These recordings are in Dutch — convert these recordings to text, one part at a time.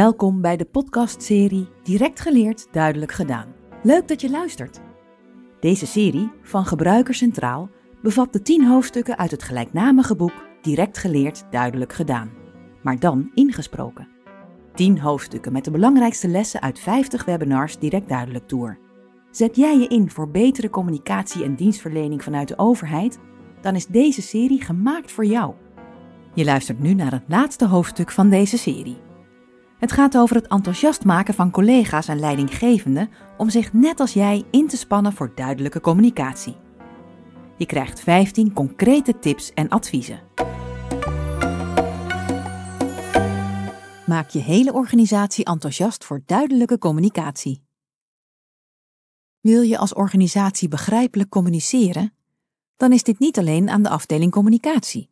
Welkom bij de podcastserie Direct geleerd, duidelijk gedaan. Leuk dat je luistert. Deze serie van Gebruiker Centraal bevat de 10 hoofdstukken uit het gelijknamige boek Direct geleerd, duidelijk gedaan, maar dan ingesproken. 10 hoofdstukken met de belangrijkste lessen uit 50 webinars Direct Duidelijk Tour. Zet jij je in voor betere communicatie en dienstverlening vanuit de overheid? Dan is deze serie gemaakt voor jou. Je luistert nu naar het laatste hoofdstuk van deze serie. Het gaat over het enthousiast maken van collega's en leidinggevenden om zich net als jij in te spannen voor duidelijke communicatie. Je krijgt 15 concrete tips en adviezen. Maak je hele organisatie enthousiast voor duidelijke communicatie. Wil je als organisatie begrijpelijk communiceren? Dan is dit niet alleen aan de afdeling communicatie.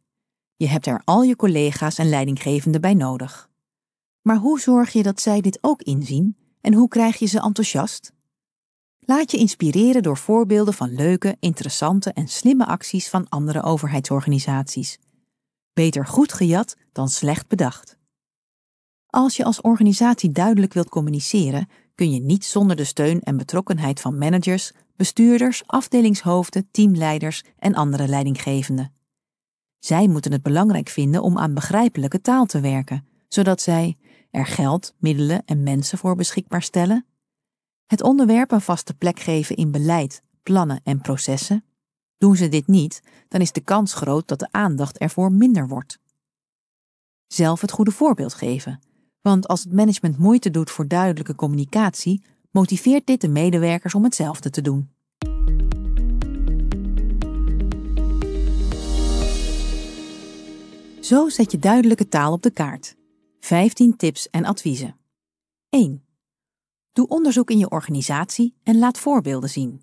Je hebt er al je collega's en leidinggevenden bij nodig. Maar hoe zorg je dat zij dit ook inzien en hoe krijg je ze enthousiast? Laat je inspireren door voorbeelden van leuke, interessante en slimme acties van andere overheidsorganisaties. Beter goed gejat dan slecht bedacht. Als je als organisatie duidelijk wilt communiceren, kun je niet zonder de steun en betrokkenheid van managers, bestuurders, afdelingshoofden, teamleiders en andere leidinggevenden. Zij moeten het belangrijk vinden om aan begrijpelijke taal te werken, zodat zij er geld, middelen en mensen voor beschikbaar stellen, het onderwerp een vaste plek geven in beleid, plannen en processen. Doen ze dit niet, dan is de kans groot dat de aandacht ervoor minder wordt. Zelf het goede voorbeeld geven, want als het management moeite doet voor duidelijke communicatie, motiveert dit de medewerkers om hetzelfde te doen. Zo zet je duidelijke taal op de kaart. 15 tips en adviezen. 1. Doe onderzoek in je organisatie en laat voorbeelden zien.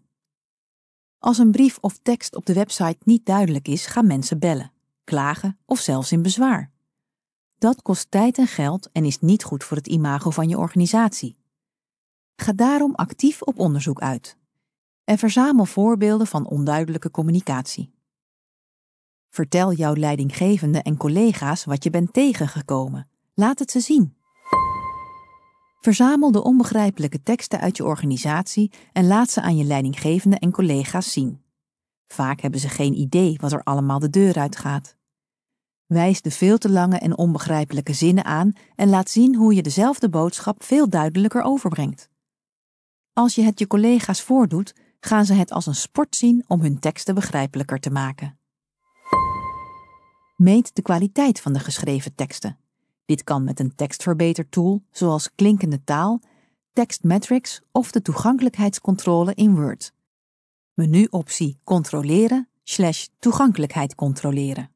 Als een brief of tekst op de website niet duidelijk is, gaan mensen bellen, klagen of zelfs in bezwaar. Dat kost tijd en geld en is niet goed voor het imago van je organisatie. Ga daarom actief op onderzoek uit en verzamel voorbeelden van onduidelijke communicatie. Vertel jouw leidinggevende en collega's wat je bent tegengekomen. Laat het ze zien. Verzamel de onbegrijpelijke teksten uit je organisatie en laat ze aan je leidinggevende en collega's zien. Vaak hebben ze geen idee wat er allemaal de deur uit gaat. Wijs de veel te lange en onbegrijpelijke zinnen aan en laat zien hoe je dezelfde boodschap veel duidelijker overbrengt. Als je het je collega's voordoet, gaan ze het als een sport zien om hun teksten begrijpelijker te maken. Meet de kwaliteit van de geschreven teksten. Dit kan met een tekstverbetertool zoals klinkende taal, tekstmetrics of de toegankelijkheidscontrole in Word. Menuoptie Controleren slash toegankelijkheid controleren.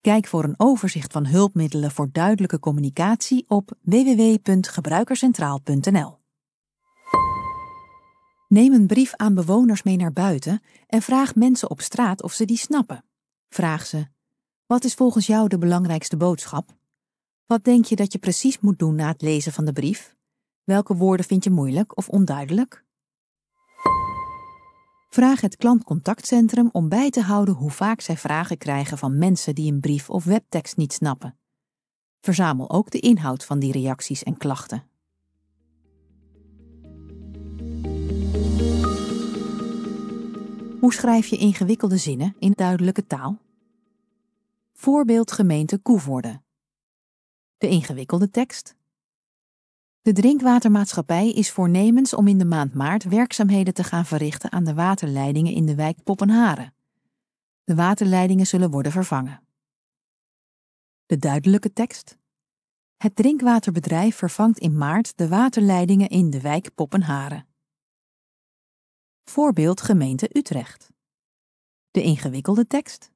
Kijk voor een overzicht van hulpmiddelen voor duidelijke communicatie op www.gebruikercentraal.nl. Neem een brief aan bewoners mee naar buiten en vraag mensen op straat of ze die snappen. Vraag ze: Wat is volgens jou de belangrijkste boodschap? Wat denk je dat je precies moet doen na het lezen van de brief? Welke woorden vind je moeilijk of onduidelijk? Vraag het klantcontactcentrum om bij te houden hoe vaak zij vragen krijgen van mensen die een brief of webtekst niet snappen. Verzamel ook de inhoud van die reacties en klachten. Hoe schrijf je ingewikkelde zinnen in duidelijke taal? Voorbeeld gemeente Koevoorde. De ingewikkelde tekst. De drinkwatermaatschappij is voornemens om in de maand maart werkzaamheden te gaan verrichten aan de waterleidingen in de wijk Poppenharen. De waterleidingen zullen worden vervangen. De duidelijke tekst. Het drinkwaterbedrijf vervangt in maart de waterleidingen in de wijk Poppenharen. Voorbeeld gemeente Utrecht. De ingewikkelde tekst.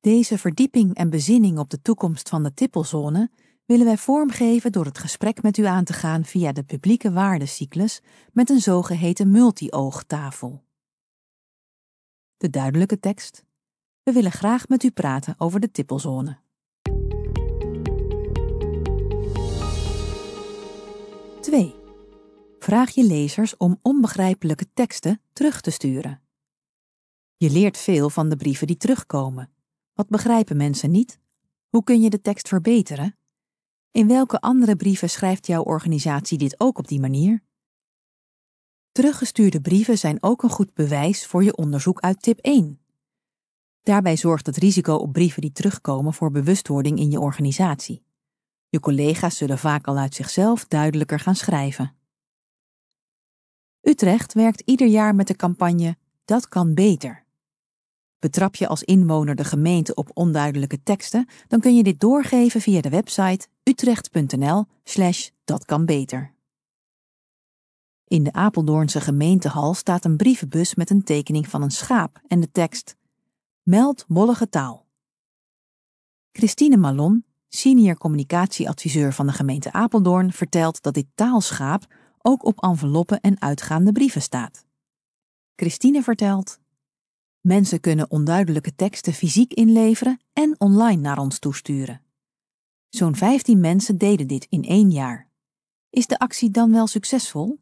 Deze verdieping en bezinning op de toekomst van de tippelzone willen wij vormgeven door het gesprek met u aan te gaan via de publieke waardecyclus met een zogeheten multi-oogtafel. De duidelijke tekst. We willen graag met u praten over de tippelzone. 2. Vraag je lezers om onbegrijpelijke teksten terug te sturen. Je leert veel van de brieven die terugkomen. Wat begrijpen mensen niet? Hoe kun je de tekst verbeteren? In welke andere brieven schrijft jouw organisatie dit ook op die manier? Teruggestuurde brieven zijn ook een goed bewijs voor je onderzoek uit tip 1. Daarbij zorgt het risico op brieven die terugkomen voor bewustwording in je organisatie. Je collega's zullen vaak al uit zichzelf duidelijker gaan schrijven. Utrecht werkt ieder jaar met de campagne Dat kan beter. Betrap je als inwoner de gemeente op onduidelijke teksten, dan kun je dit doorgeven via de website utrecht.nl/slash dat kan beter. In de Apeldoornse gemeentehal staat een brievenbus met een tekening van een schaap en de tekst Meld mollige taal. Christine Malon, senior communicatieadviseur van de gemeente Apeldoorn, vertelt dat dit taalschaap ook op enveloppen en uitgaande brieven staat. Christine vertelt: Mensen kunnen onduidelijke teksten fysiek inleveren en online naar ons toesturen. Zo'n 15 mensen deden dit in één jaar. Is de actie dan wel succesvol?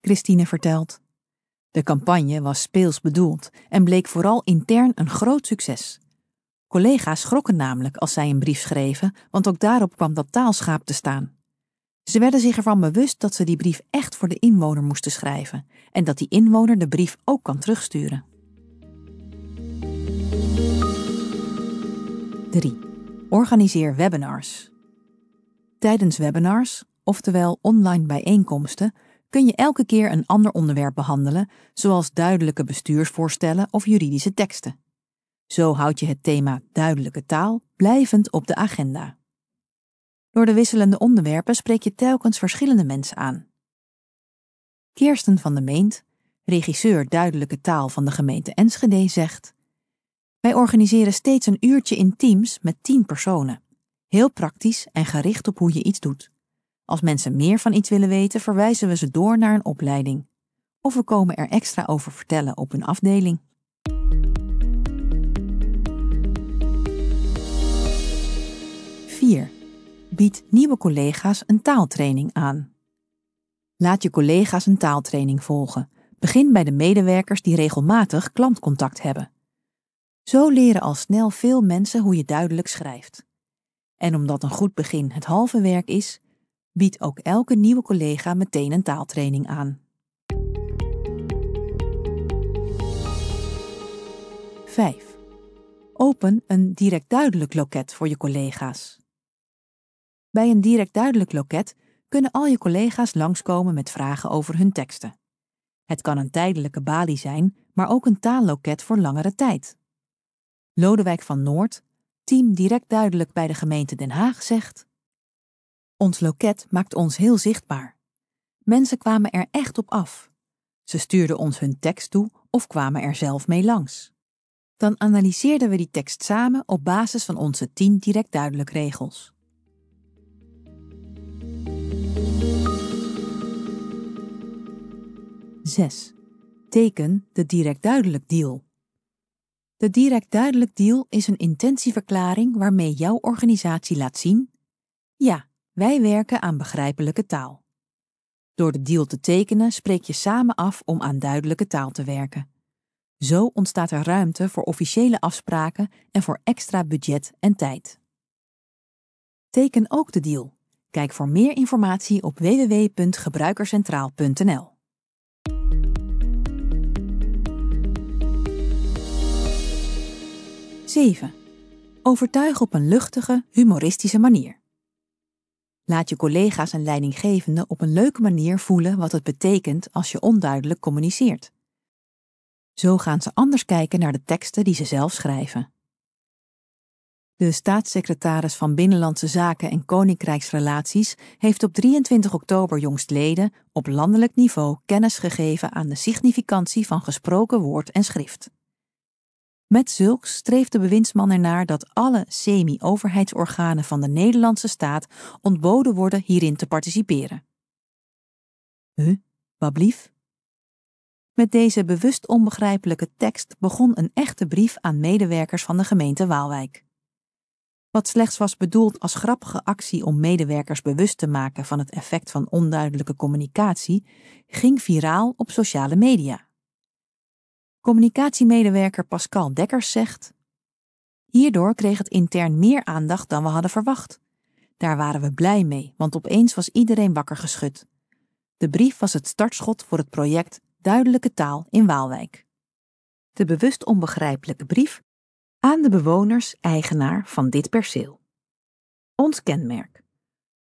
Christine vertelt: De campagne was speels bedoeld en bleek vooral intern een groot succes. Collega's schrokken namelijk als zij een brief schreven, want ook daarop kwam dat taalschaap te staan. Ze werden zich ervan bewust dat ze die brief echt voor de inwoner moesten schrijven en dat die inwoner de brief ook kan terugsturen. 3. Organiseer webinars. Tijdens webinars, oftewel online bijeenkomsten, kun je elke keer een ander onderwerp behandelen, zoals duidelijke bestuursvoorstellen of juridische teksten. Zo houd je het thema duidelijke taal blijvend op de agenda. Door de wisselende onderwerpen spreek je telkens verschillende mensen aan. Kirsten van de Meent, regisseur duidelijke taal van de gemeente Enschede, zegt: Wij organiseren steeds een uurtje in teams met tien personen. Heel praktisch en gericht op hoe je iets doet. Als mensen meer van iets willen weten, verwijzen we ze door naar een opleiding. Of we komen er extra over vertellen op een afdeling. Vier. Bied nieuwe collega's een taaltraining aan. Laat je collega's een taaltraining volgen. Begin bij de medewerkers die regelmatig klantcontact hebben. Zo leren al snel veel mensen hoe je duidelijk schrijft. En omdat een goed begin het halve werk is, biedt ook elke nieuwe collega meteen een taaltraining aan. 5. Open een direct duidelijk loket voor je collega's. Bij een direct duidelijk loket kunnen al je collega's langskomen met vragen over hun teksten. Het kan een tijdelijke balie zijn, maar ook een taalloket voor langere tijd. Lodewijk van Noord, team direct duidelijk bij de gemeente Den Haag, zegt: Ons loket maakt ons heel zichtbaar. Mensen kwamen er echt op af. Ze stuurden ons hun tekst toe of kwamen er zelf mee langs. Dan analyseerden we die tekst samen op basis van onze tien direct duidelijk regels. 6. Teken de direct duidelijk deal. De direct duidelijk deal is een intentieverklaring waarmee jouw organisatie laat zien: ja, wij werken aan begrijpelijke taal. Door de deal te tekenen spreek je samen af om aan duidelijke taal te werken. Zo ontstaat er ruimte voor officiële afspraken en voor extra budget en tijd. Teken ook de deal. Kijk voor meer informatie op www.gebruikercentraal.nl. 7. Overtuig op een luchtige, humoristische manier. Laat je collega's en leidinggevenden op een leuke manier voelen wat het betekent als je onduidelijk communiceert. Zo gaan ze anders kijken naar de teksten die ze zelf schrijven. De staatssecretaris van Binnenlandse Zaken en Koninkrijksrelaties heeft op 23 oktober jongstleden op landelijk niveau kennis gegeven aan de significantie van gesproken woord en schrift. Met zulks streeft de bewindsman ernaar dat alle semi-overheidsorganen van de Nederlandse staat ontboden worden hierin te participeren. Huh, wablief? Met deze bewust onbegrijpelijke tekst begon een echte brief aan medewerkers van de gemeente Waalwijk. Wat slechts was bedoeld als grappige actie om medewerkers bewust te maken van het effect van onduidelijke communicatie, ging viraal op sociale media. Communicatiemedewerker Pascal Dekkers zegt: Hierdoor kreeg het intern meer aandacht dan we hadden verwacht. Daar waren we blij mee, want opeens was iedereen wakker geschud. De brief was het startschot voor het project Duidelijke Taal in Waalwijk. De bewust onbegrijpelijke brief aan de bewoners-eigenaar van dit perceel. Ons kenmerk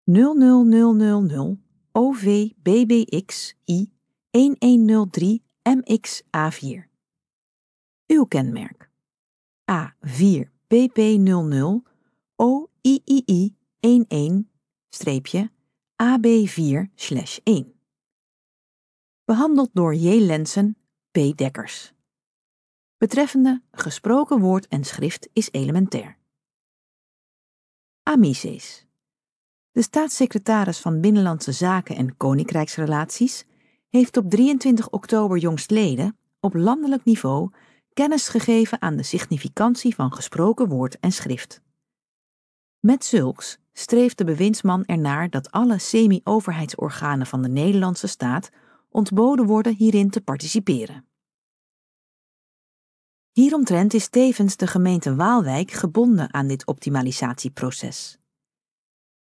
00000 OVBBXI 1103 MXA4. Uw kenmerk A4 BP00 OIII 11 AB4-1. Behandeld door J. Lensen, P. Dekkers. Betreffende gesproken woord en schrift is elementair. Amices. De staatssecretaris van Binnenlandse Zaken en Koninkrijksrelaties heeft op 23 oktober jongstleden op landelijk niveau kennis gegeven aan de significantie van gesproken woord en schrift. Met zulks streeft de bewindsman ernaar dat alle semi-overheidsorganen van de Nederlandse staat ontboden worden hierin te participeren. Hieromtrent is tevens de gemeente Waalwijk gebonden aan dit optimalisatieproces.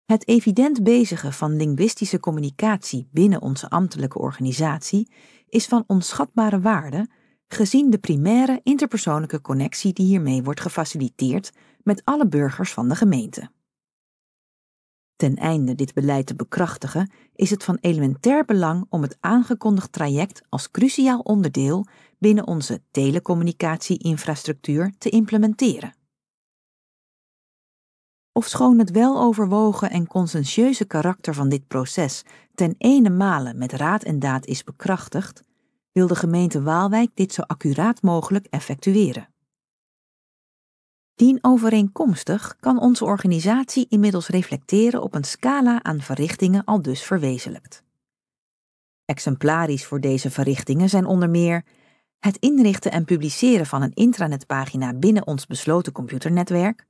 Het evident bezigen van linguïstische communicatie binnen onze ambtelijke organisatie is van onschatbare waarde, gezien de primaire interpersoonlijke connectie die hiermee wordt gefaciliteerd met alle burgers van de gemeente. Ten einde dit beleid te bekrachtigen, is het van elementair belang om het aangekondigd traject als cruciaal onderdeel binnen onze telecommunicatie-infrastructuur te implementeren. Ofschoon het weloverwogen en conscientieuze karakter van dit proces ten ene male met raad en daad is bekrachtigd, wil de gemeente Waalwijk dit zo accuraat mogelijk effectueren. Dienovereenkomstig kan onze organisatie inmiddels reflecteren op een scala aan verrichtingen al dus verwezenlijkt. Exemplarisch voor deze verrichtingen zijn onder meer het inrichten en publiceren van een intranetpagina binnen ons besloten computernetwerk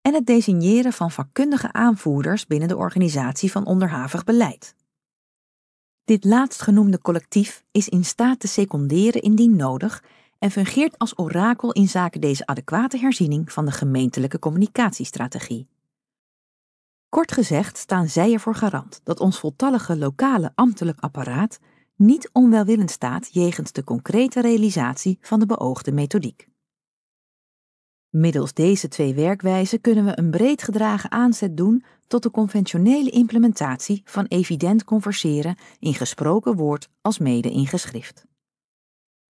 en het designeren van vakkundige aanvoerders binnen de organisatie van onderhavig beleid. Dit laatstgenoemde collectief is in staat te seconderen indien nodig en fungeert als orakel in zaken deze adequate herziening van de gemeentelijke communicatiestrategie. Kort gezegd staan zij ervoor garant dat ons voltallige lokale ambtelijk apparaat niet onwelwillend staat jegens de concrete realisatie van de beoogde methodiek. Middels deze twee werkwijzen kunnen we een breed gedragen aanzet doen tot de conventionele implementatie van evident converseren in gesproken woord als mede in geschrift.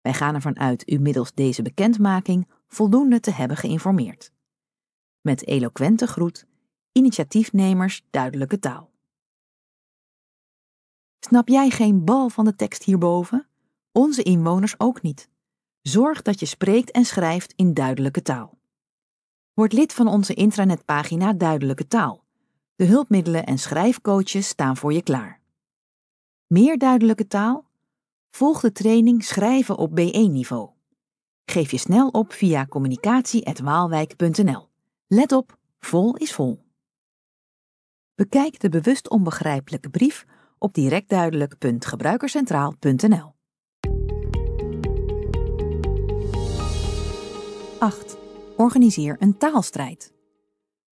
Wij gaan ervan uit u middels deze bekendmaking voldoende te hebben geïnformeerd. Met eloquente groet, initiatiefnemers duidelijke taal. Snap jij geen bal van de tekst hierboven? Onze inwoners ook niet. Zorg dat je spreekt en schrijft in duidelijke taal. Word lid van onze intranetpagina Duidelijke Taal. De hulpmiddelen en schrijfcoaches staan voor je klaar. Meer duidelijke taal? Volg de training Schrijven op B1-niveau. Geef je snel op via communicatie.waalwijk.nl. Let op, vol is vol. Bekijk de bewust onbegrijpelijke brief op directduidelijk.gebruikercentraal.nl. 8. Organiseer een taalstrijd.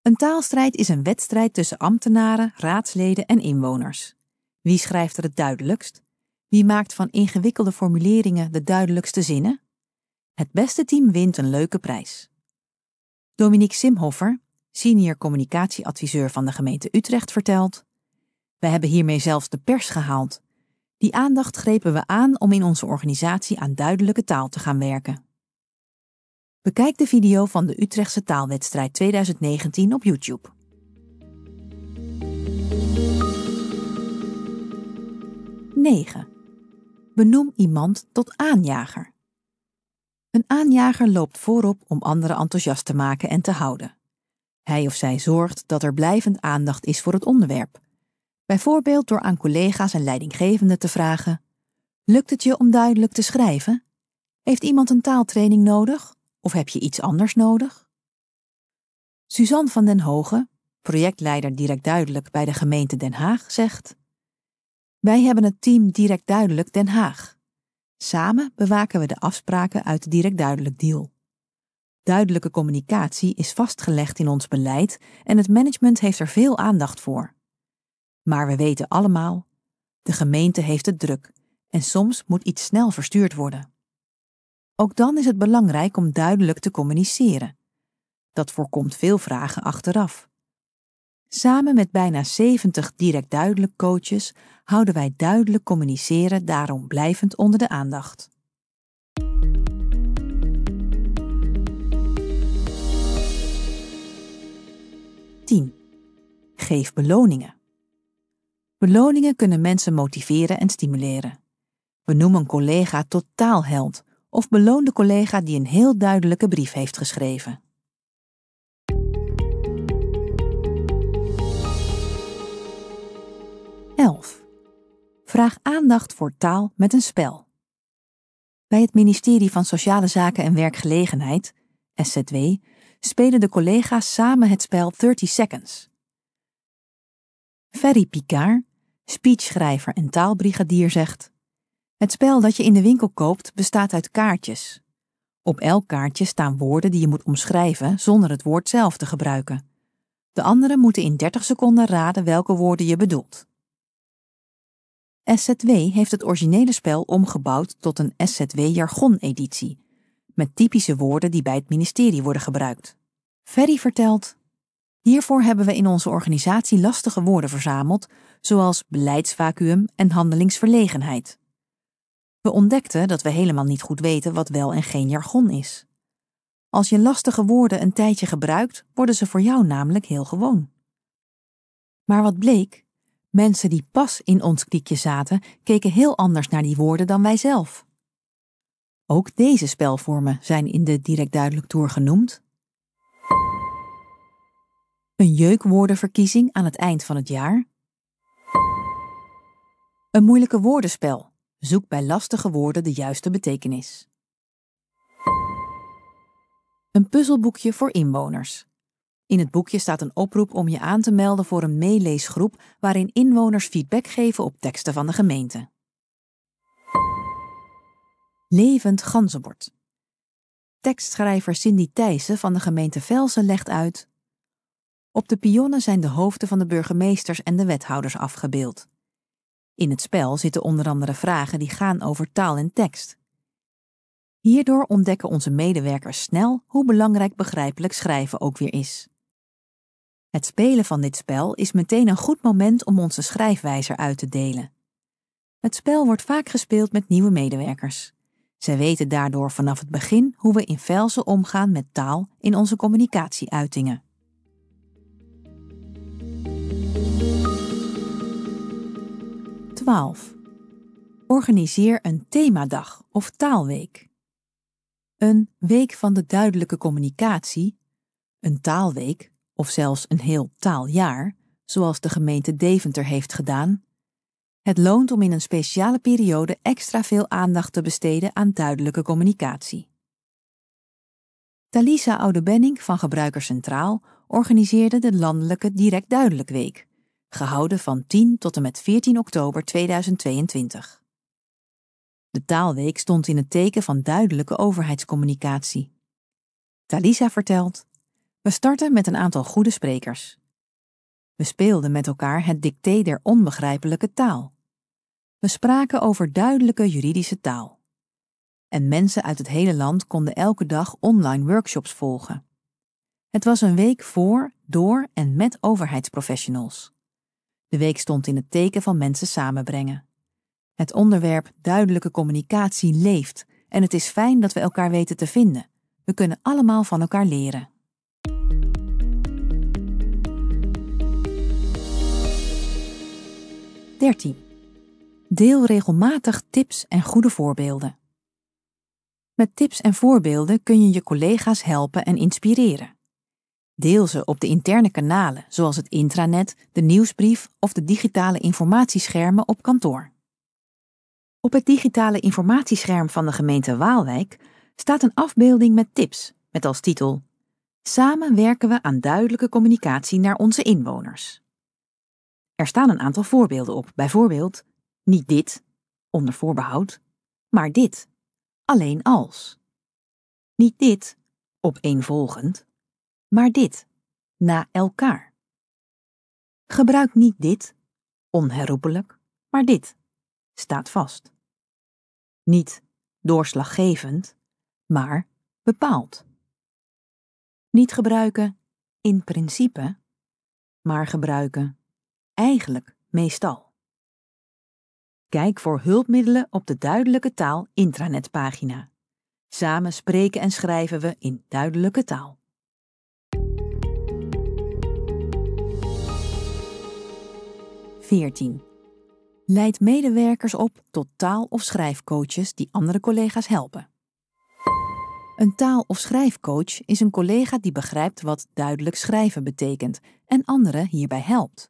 Een taalstrijd is een wedstrijd tussen ambtenaren, raadsleden en inwoners. Wie schrijft er het duidelijkst? Wie maakt van ingewikkelde formuleringen de duidelijkste zinnen? Het beste team wint een leuke prijs. Dominique Simhoffer, senior communicatieadviseur van de gemeente Utrecht, vertelt: We hebben hiermee zelfs de pers gehaald. Die aandacht grepen we aan om in onze organisatie aan duidelijke taal te gaan werken. Bekijk de video van de Utrechtse taalwedstrijd 2019 op YouTube. 9. Benoem iemand tot aanjager. Een aanjager loopt voorop om anderen enthousiast te maken en te houden. Hij of zij zorgt dat er blijvend aandacht is voor het onderwerp. Bijvoorbeeld door aan collega's en leidinggevenden te vragen: Lukt het je om duidelijk te schrijven? Heeft iemand een taaltraining nodig? Of heb je iets anders nodig? Suzanne van den Hogen, projectleider direct duidelijk bij de gemeente Den Haag, zegt: Wij hebben het team direct duidelijk Den Haag. Samen bewaken we de afspraken uit de direct duidelijk deal. Duidelijke communicatie is vastgelegd in ons beleid en het management heeft er veel aandacht voor. Maar we weten allemaal, de gemeente heeft het druk en soms moet iets snel verstuurd worden. Ook dan is het belangrijk om duidelijk te communiceren. Dat voorkomt veel vragen achteraf. Samen met bijna 70 direct duidelijk coaches houden wij duidelijk communiceren daarom blijvend onder de aandacht. Tien. Geef beloningen. Beloningen kunnen mensen motiveren en stimuleren. Benoem een collega tot taalheld of beloon de collega die een heel duidelijke brief heeft geschreven. Vraag aandacht voor taal met een spel. Bij het ministerie van Sociale Zaken en Werkgelegenheid, SZW, spelen de collega's samen het spel 30 Seconds. Ferry Picard, speechschrijver en taalbrigadier, zegt: Het spel dat je in de winkel koopt bestaat uit kaartjes. Op elk kaartje staan woorden die je moet omschrijven zonder het woord zelf te gebruiken. De anderen moeten in 30 seconden raden welke woorden je bedoelt. SZW heeft het originele spel omgebouwd tot een SZW-jargon-editie, met typische woorden die bij het ministerie worden gebruikt. Ferry vertelt: Hiervoor hebben we in onze organisatie lastige woorden verzameld, zoals beleidsvacuum en handelingsverlegenheid. We ontdekten dat we helemaal niet goed weten wat wel en geen jargon is. Als je lastige woorden een tijdje gebruikt, worden ze voor jou namelijk heel gewoon. Maar wat bleek? Mensen die pas in ons kliekje zaten, keken heel anders naar die woorden dan wij zelf. Ook deze spelvormen zijn in de direct duidelijk tour genoemd. Een jeukwoordenverkiezing aan het eind van het jaar. Een moeilijke woordenspel. Zoek bij lastige woorden de juiste betekenis. Een puzzelboekje voor inwoners. In het boekje staat een oproep om je aan te melden voor een meeleesgroep waarin inwoners feedback geven op teksten van de gemeente. Levend ganzenbord. Tekstschrijver Cindy Thijssen van de gemeente Velsen legt uit. Op de pionnen zijn de hoofden van de burgemeesters en de wethouders afgebeeld. In het spel zitten onder andere vragen die gaan over taal en tekst. Hierdoor ontdekken onze medewerkers snel hoe belangrijk begrijpelijk schrijven ook weer is. Het spelen van dit spel is meteen een goed moment om onze schrijfwijzer uit te delen. Het spel wordt vaak gespeeld met nieuwe medewerkers. Zij weten daardoor vanaf het begin hoe we in Velsen omgaan met taal in onze communicatieuitingen. Organiseer een themadag of taalweek. Een week van de duidelijke communicatie, een taalweek of zelfs een heel taaljaar, zoals de gemeente Deventer heeft gedaan. Het loont om in een speciale periode extra veel aandacht te besteden aan duidelijke communicatie. Talisa Oudebenning van Gebruikers Centraal organiseerde de landelijke Direct Duidelijk Week, gehouden van 10 tot en met 14 oktober 2022. De taalweek stond in het teken van duidelijke overheidscommunicatie. Talisa vertelt: We starten met een aantal goede sprekers. We speelden met elkaar het dicté der onbegrijpelijke taal. We spraken over duidelijke juridische taal. En mensen uit het hele land konden elke dag online workshops volgen. Het was een week voor, door en met overheidsprofessionals. De week stond in het teken van mensen samenbrengen. Het onderwerp duidelijke communicatie leeft en het is fijn dat we elkaar weten te vinden. We kunnen allemaal van elkaar leren. Dertien. Deel regelmatig tips en goede voorbeelden. Met tips en voorbeelden kun je je collega's helpen en inspireren. Deel ze op de interne kanalen, zoals het intranet, de nieuwsbrief of de digitale informatieschermen op kantoor. Op het digitale informatiescherm van de gemeente Waalwijk staat een afbeelding met tips, met als titel Samen werken we aan duidelijke communicatie naar onze inwoners. Er staan een aantal voorbeelden op, bijvoorbeeld niet dit, onder voorbehoud, maar dit, alleen als. Niet dit, opeenvolgend, maar dit, na elkaar. Gebruik niet dit, onherroepelijk, maar dit, staat vast. Niet doorslaggevend, maar bepaald. Niet gebruiken in principe, maar gebruiken eigenlijk meestal. Kijk voor hulpmiddelen op de Duidelijke Taal intranetpagina. Samen spreken en schrijven we in duidelijke taal. Veertien. Leid medewerkers op tot taal- of schrijfcoaches die andere collega's helpen. Een taal- of schrijfcoach is een collega die begrijpt wat duidelijk schrijven betekent en anderen hierbij helpt.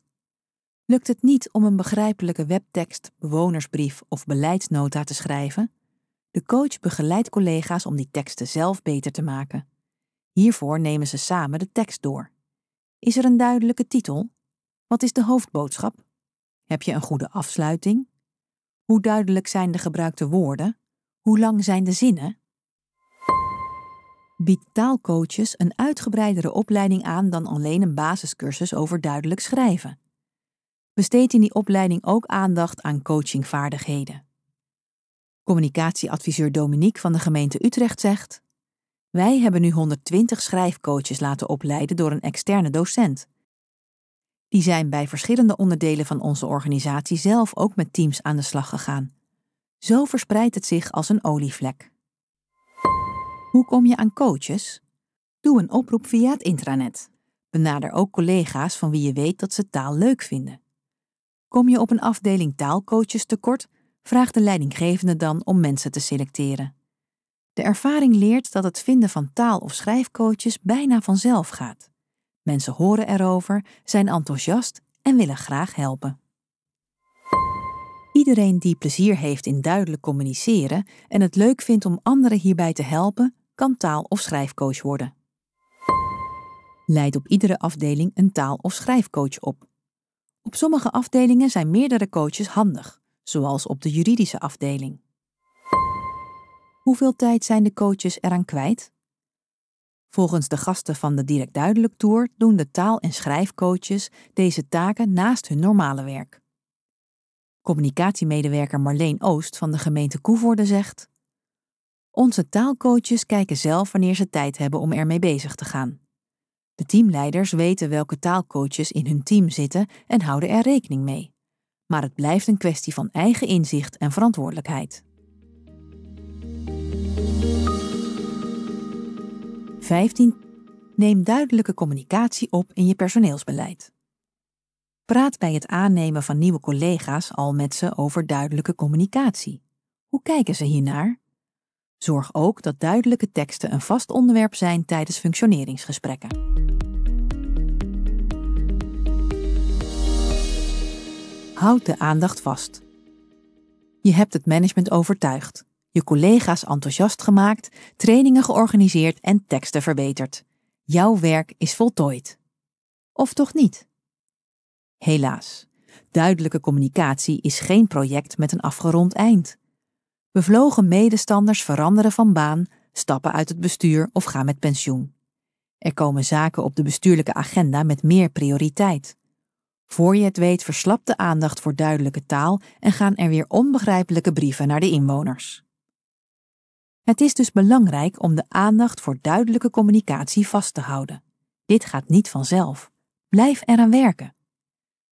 Lukt het niet om een begrijpelijke webtekst, bewonersbrief of beleidsnota te schrijven? De coach begeleidt collega's om die teksten zelf beter te maken. Hiervoor nemen ze samen de tekst door. Is er een duidelijke titel? Wat is de hoofdboodschap? Heb je een goede afsluiting? Hoe duidelijk zijn de gebruikte woorden? Hoe lang zijn de zinnen? Biedt taalcoaches een uitgebreidere opleiding aan dan alleen een basiscursus over duidelijk schrijven. Besteed in die opleiding ook aandacht aan coachingvaardigheden. Communicatieadviseur Dominique van de gemeente Utrecht zegt: Wij hebben nu 120 schrijfcoaches laten opleiden door een externe docent. Die zijn bij verschillende onderdelen van onze organisatie zelf ook met teams aan de slag gegaan. Zo verspreidt het zich als een olievlek. Hoe kom je aan coaches? Doe een oproep via het intranet. Benader ook collega's van wie je weet dat ze taal leuk vinden. Kom je op een afdeling taalcoaches tekort? Vraag de leidinggevende dan om mensen te selecteren. De ervaring leert dat het vinden van taal- of schrijfcoaches bijna vanzelf gaat. Mensen horen erover, zijn enthousiast en willen graag helpen. Iedereen die plezier heeft in duidelijk communiceren en het leuk vindt om anderen hierbij te helpen, kan taal- of schrijfcoach worden. Leid op iedere afdeling een taal- of schrijfcoach op. Op sommige afdelingen zijn meerdere coaches handig, zoals op de juridische afdeling. Hoeveel tijd zijn de coaches eraan kwijt? Volgens de gasten van de Direct Duidelijk Tour doen de taal- en schrijfcoaches deze taken naast hun normale werk. Communicatiemedewerker Marleen Oost van de gemeente Koevoorde zegt: Onze taalcoaches kijken zelf wanneer ze tijd hebben om ermee bezig te gaan. De teamleiders weten welke taalcoaches in hun team zitten en houden er rekening mee. Maar het blijft een kwestie van eigen inzicht en verantwoordelijkheid. 15. Neem duidelijke communicatie op in je personeelsbeleid. Praat bij het aannemen van nieuwe collega's al met ze over duidelijke communicatie. Hoe kijken ze hiernaar? Zorg ook dat duidelijke teksten een vast onderwerp zijn tijdens functioneringsgesprekken. Houd de aandacht vast. Je hebt het management overtuigd, je collega's enthousiast gemaakt, trainingen georganiseerd en teksten verbeterd. Jouw werk is voltooid. Of toch niet? Helaas, duidelijke communicatie is geen project met een afgerond eind. Bevlogen medestanders veranderen van baan, stappen uit het bestuur of gaan met pensioen. Er komen zaken op de bestuurlijke agenda met meer prioriteit. Voor je het weet verslapt de aandacht voor duidelijke taal en gaan er weer onbegrijpelijke brieven naar de inwoners. Het is dus belangrijk om de aandacht voor duidelijke communicatie vast te houden. Dit gaat niet vanzelf. Blijf eraan werken.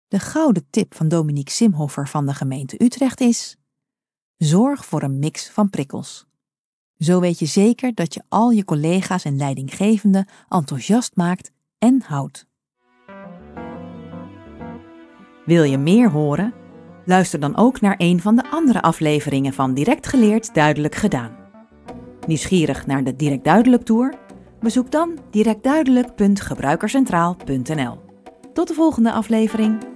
De gouden tip van Dominique Simhoffer van de gemeente Utrecht is: Zorg voor een mix van prikkels. Zo weet je zeker dat je al je collega's en leidinggevenden enthousiast maakt en houdt. Wil je meer horen? Luister dan ook naar een van de andere afleveringen van Direct Geleerd Duidelijk Gedaan. Nieuwsgierig naar de Direct Duidelijk Tour? Bezoek dan directduidelijk.gebruikercentraal.nl. Tot de volgende aflevering.